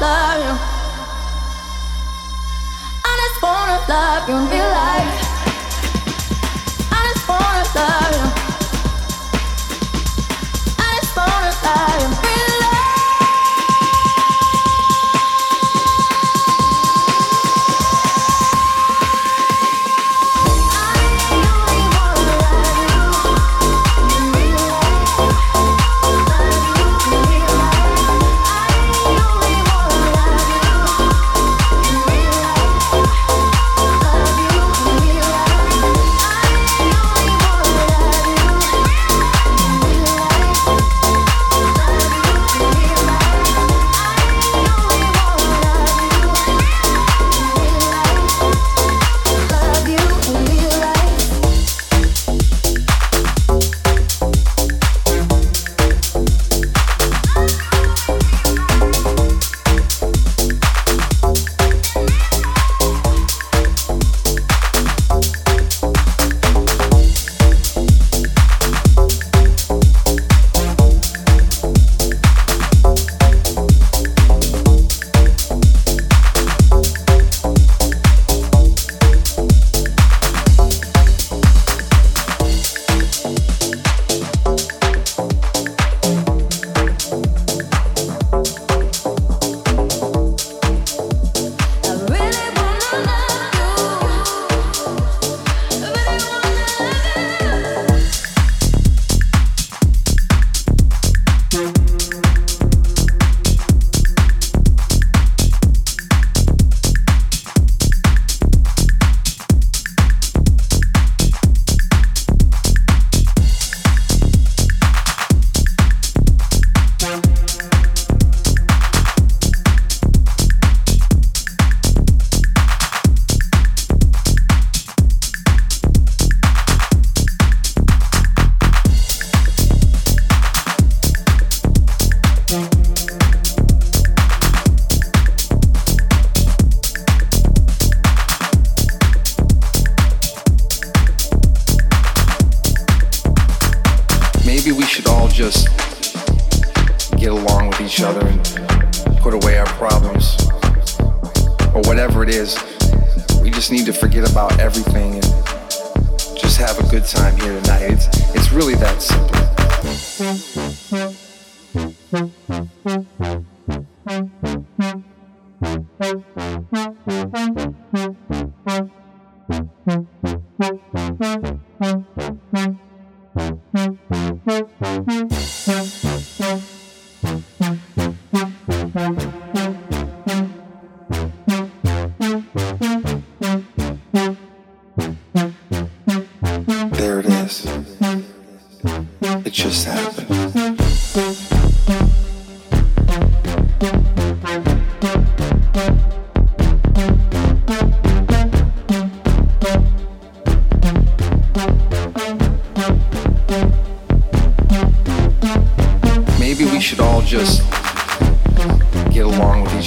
love you. I just wanna love you in real life.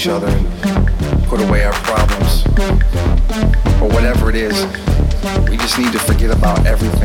each other and put away our problems or whatever it is. We just need to forget about everything.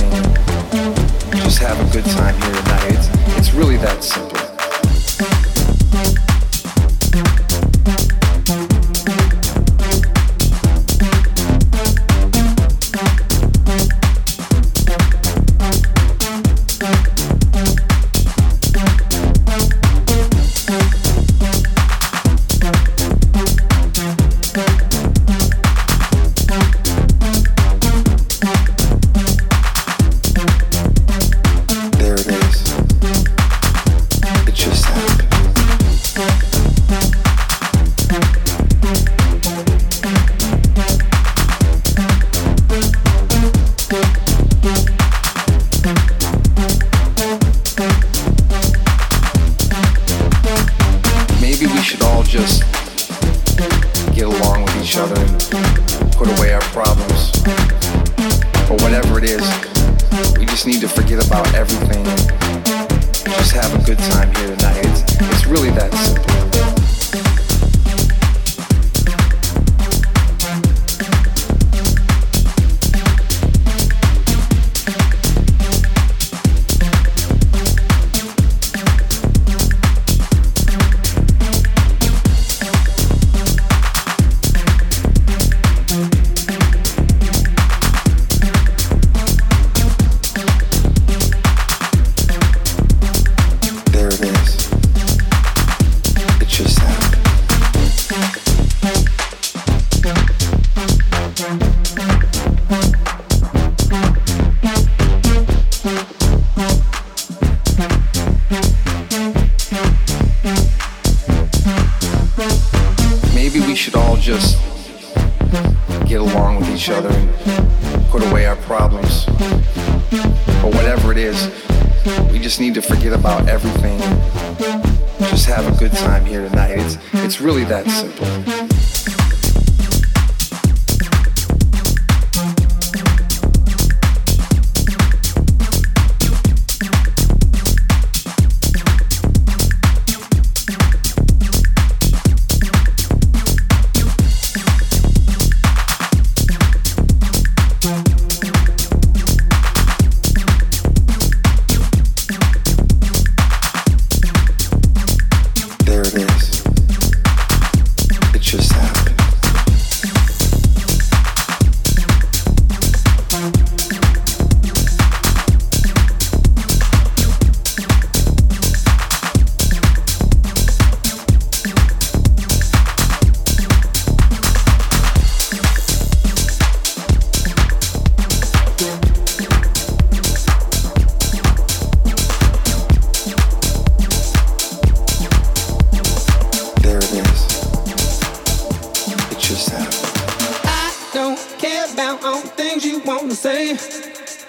the.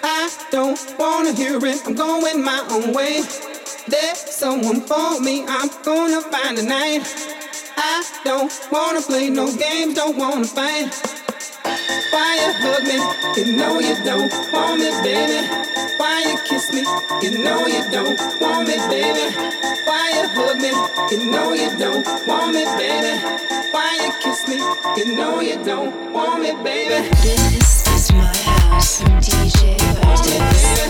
I don't wanna hear it, I'm going my own way. There's someone for me, I'm gonna find tonight. I don't wanna play no games, don't wanna fight. Why you hug me? You know you don't want me, baby. Why you kiss me? You know you don't want me, baby. Why you hug me? You know you don't want me, baby. Why you kiss me? You know you don't want me, baby. This is my house, DJ Vertex.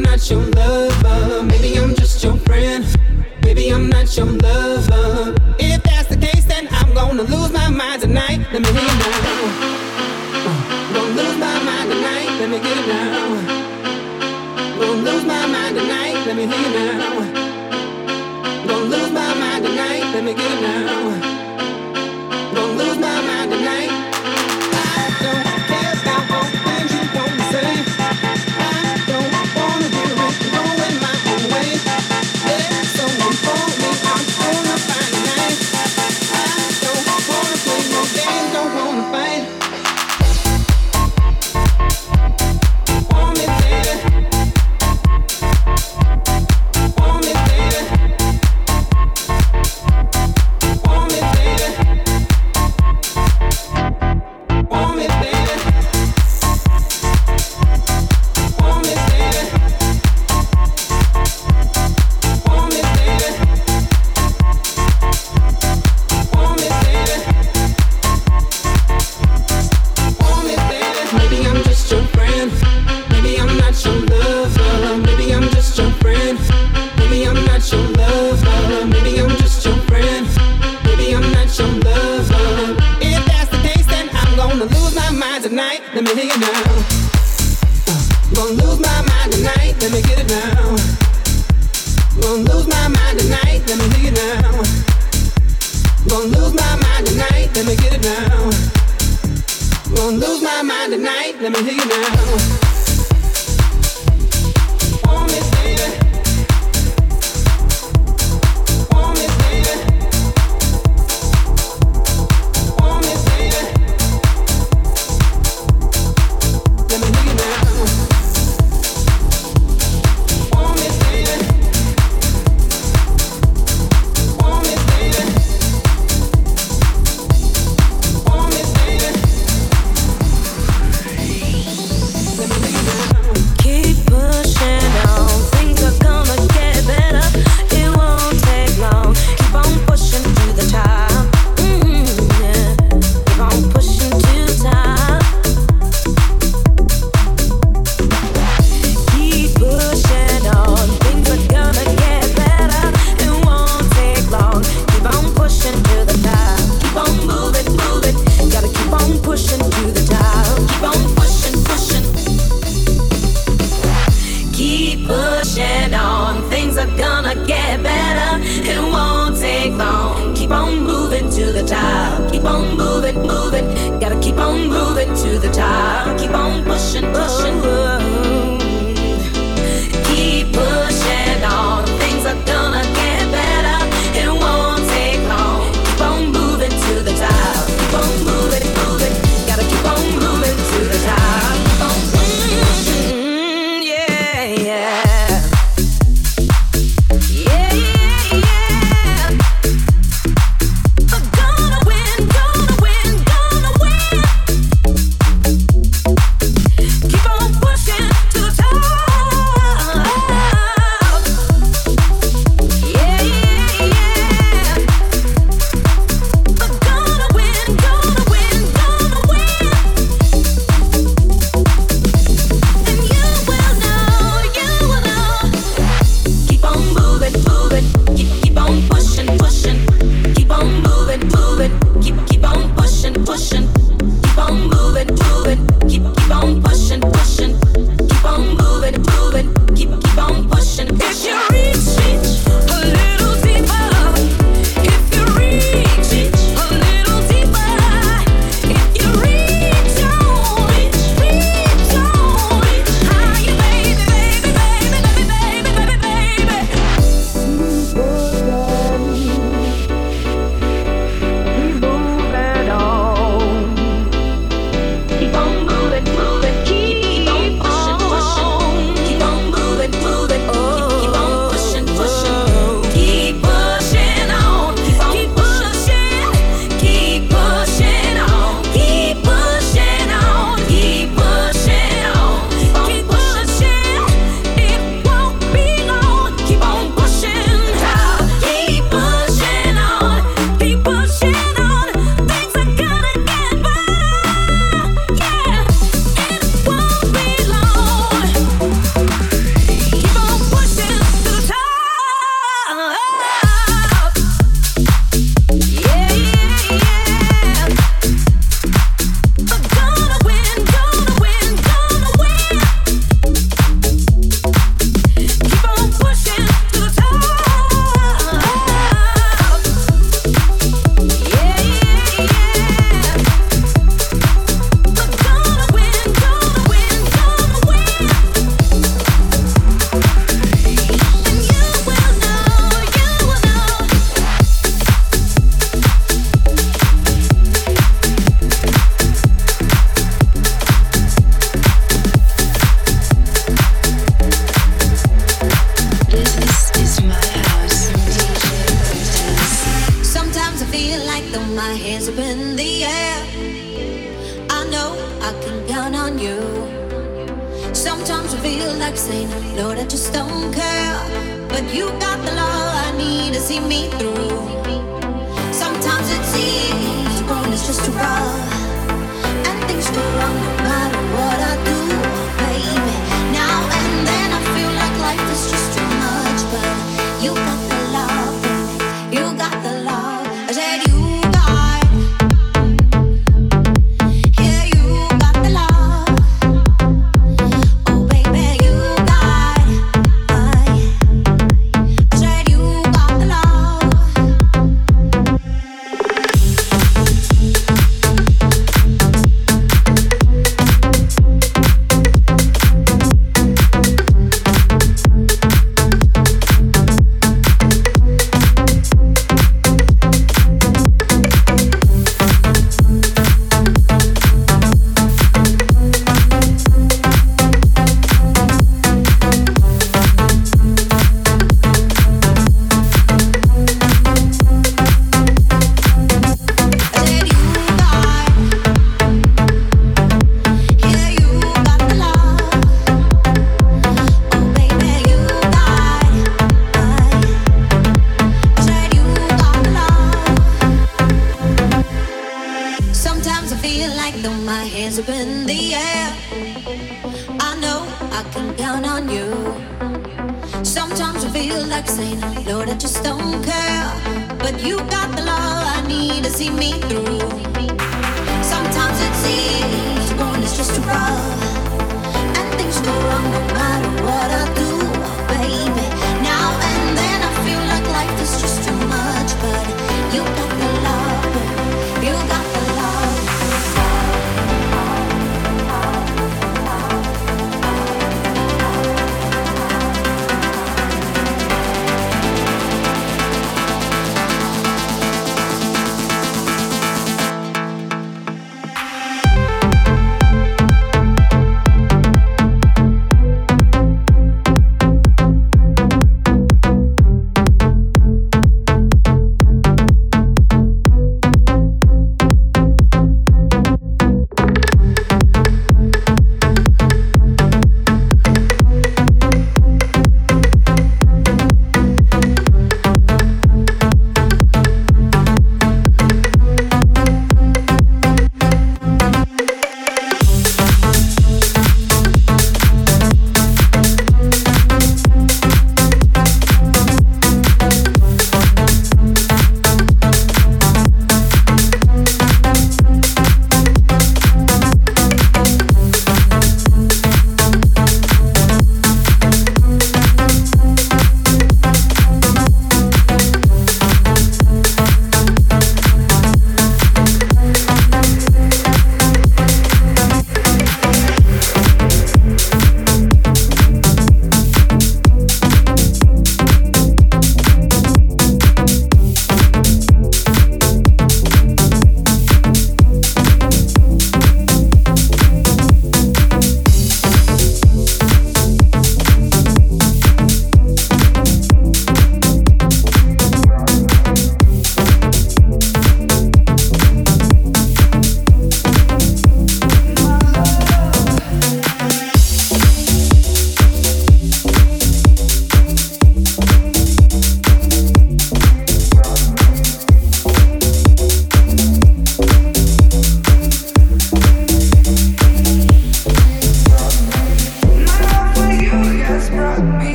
I'm not your lover. Maybe I'm just your friend. Maybe I'm not your lover. If that's the case, then I'm gonna lose my mind tonight. Now maybe I'm.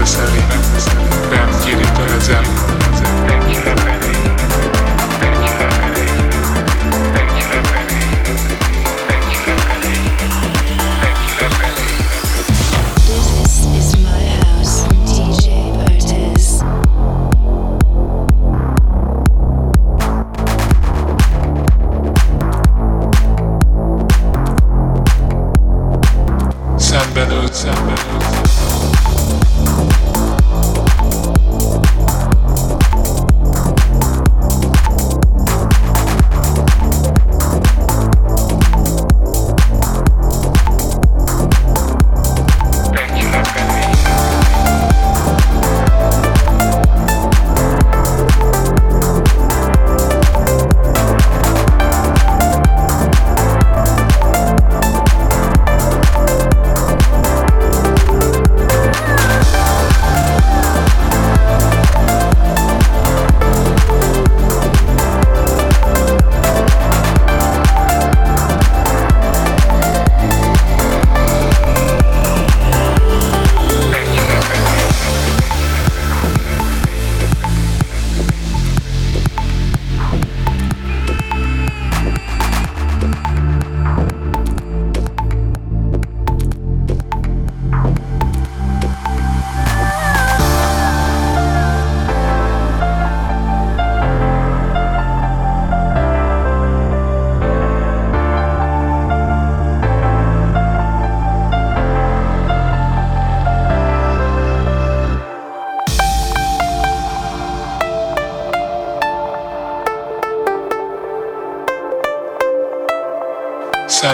necessary.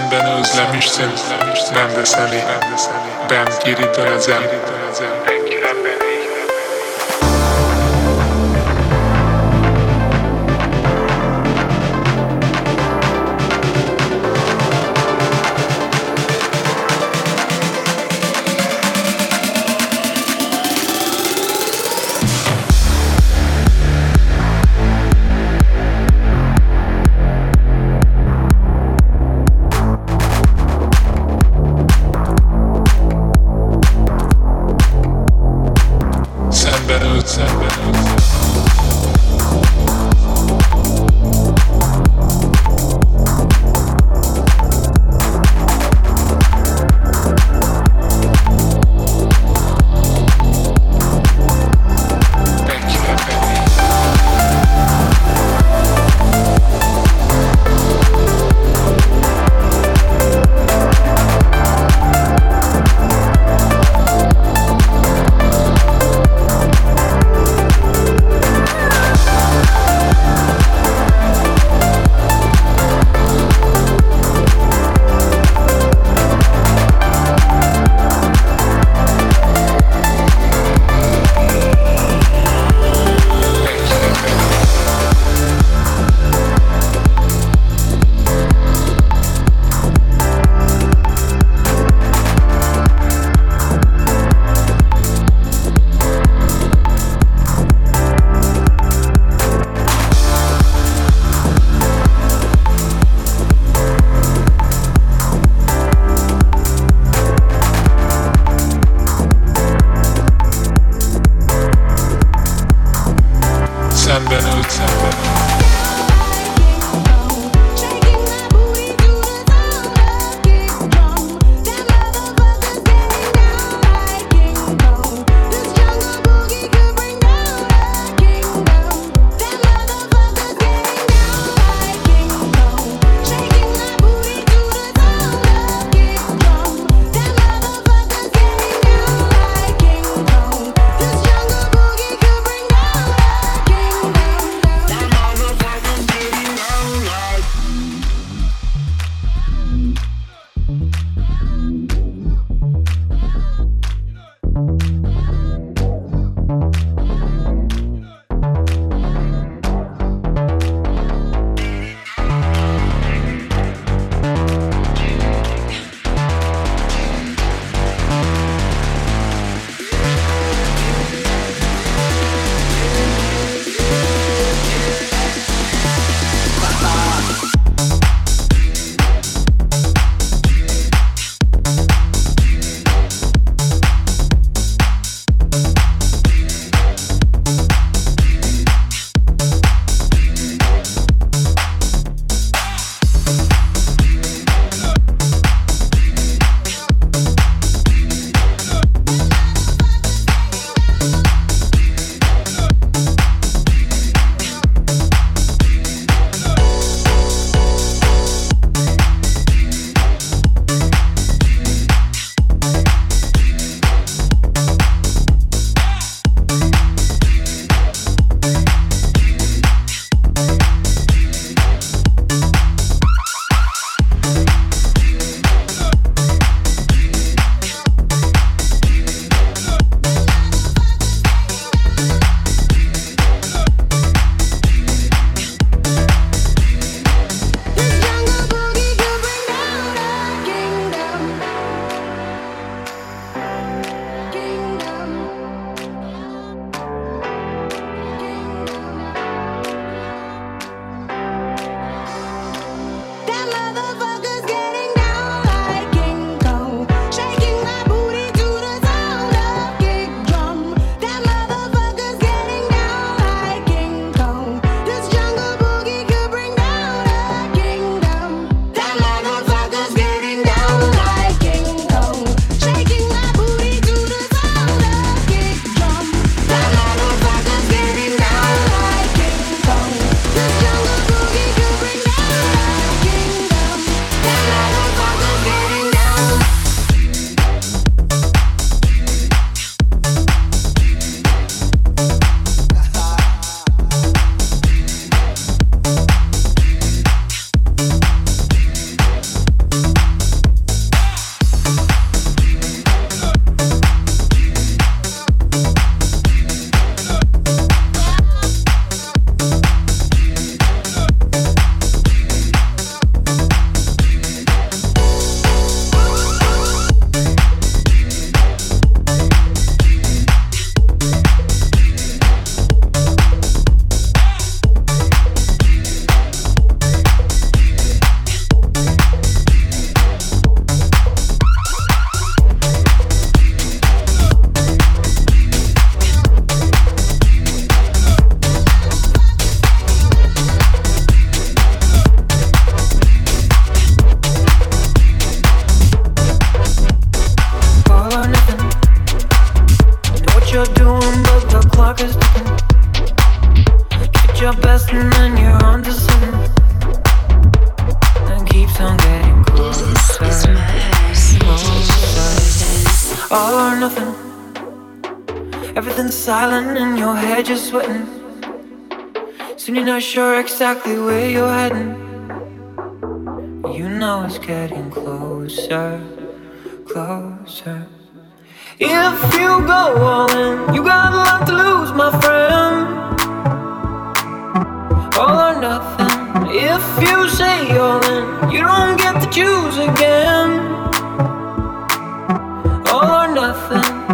Csendben özlem is szint, rendeszeli, bent kirít a nezem. Exactly where you're heading. You know it's getting closer, closer. If you go all in, you got a lot to lose, my friend. All or nothing. If you say all in, you don't get to choose again. All or nothing.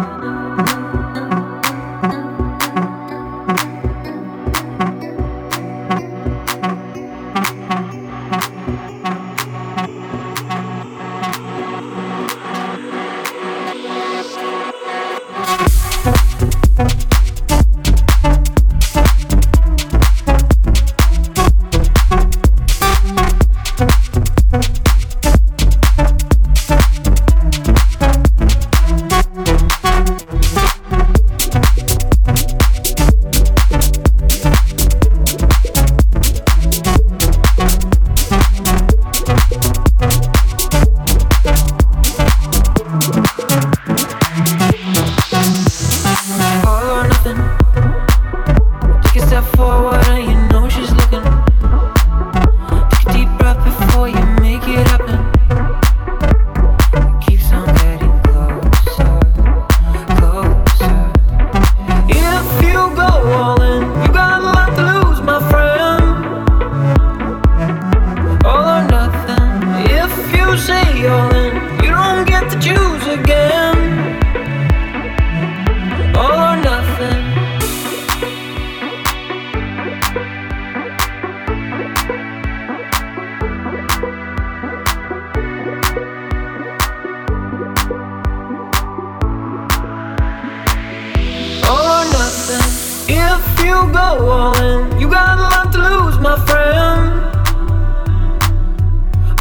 you go on. You got a lot to lose, my friend.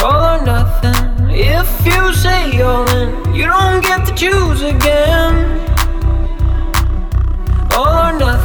All or nothing. If you say you're in, you don't get to choose again. All or nothing.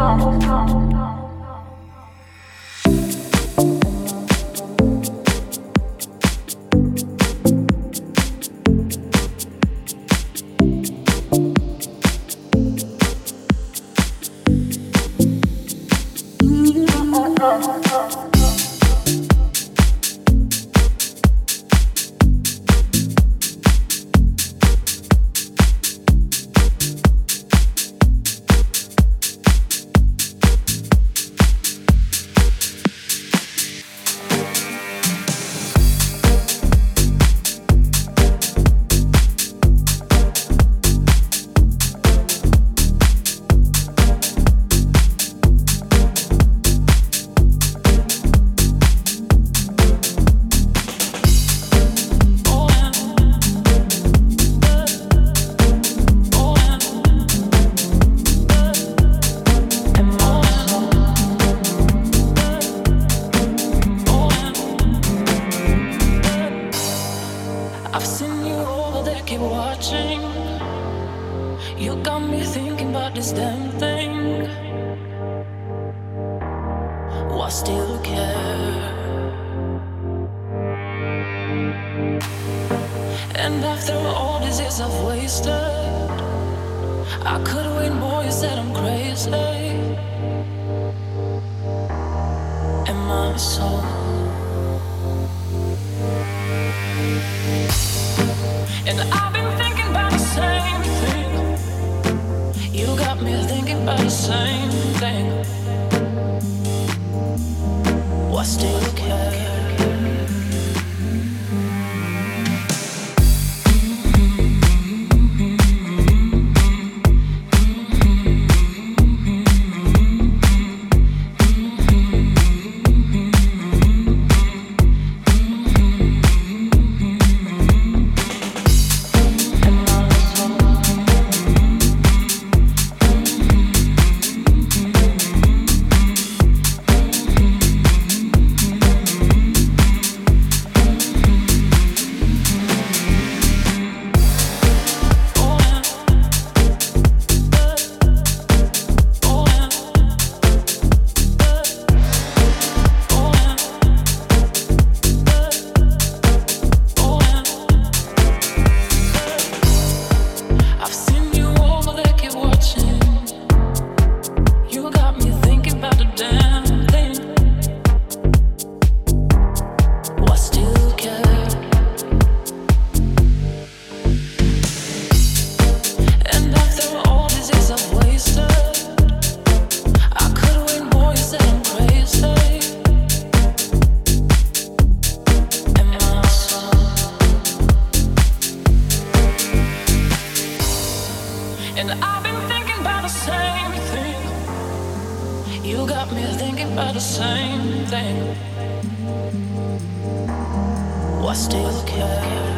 stop, stop. same. Why still care?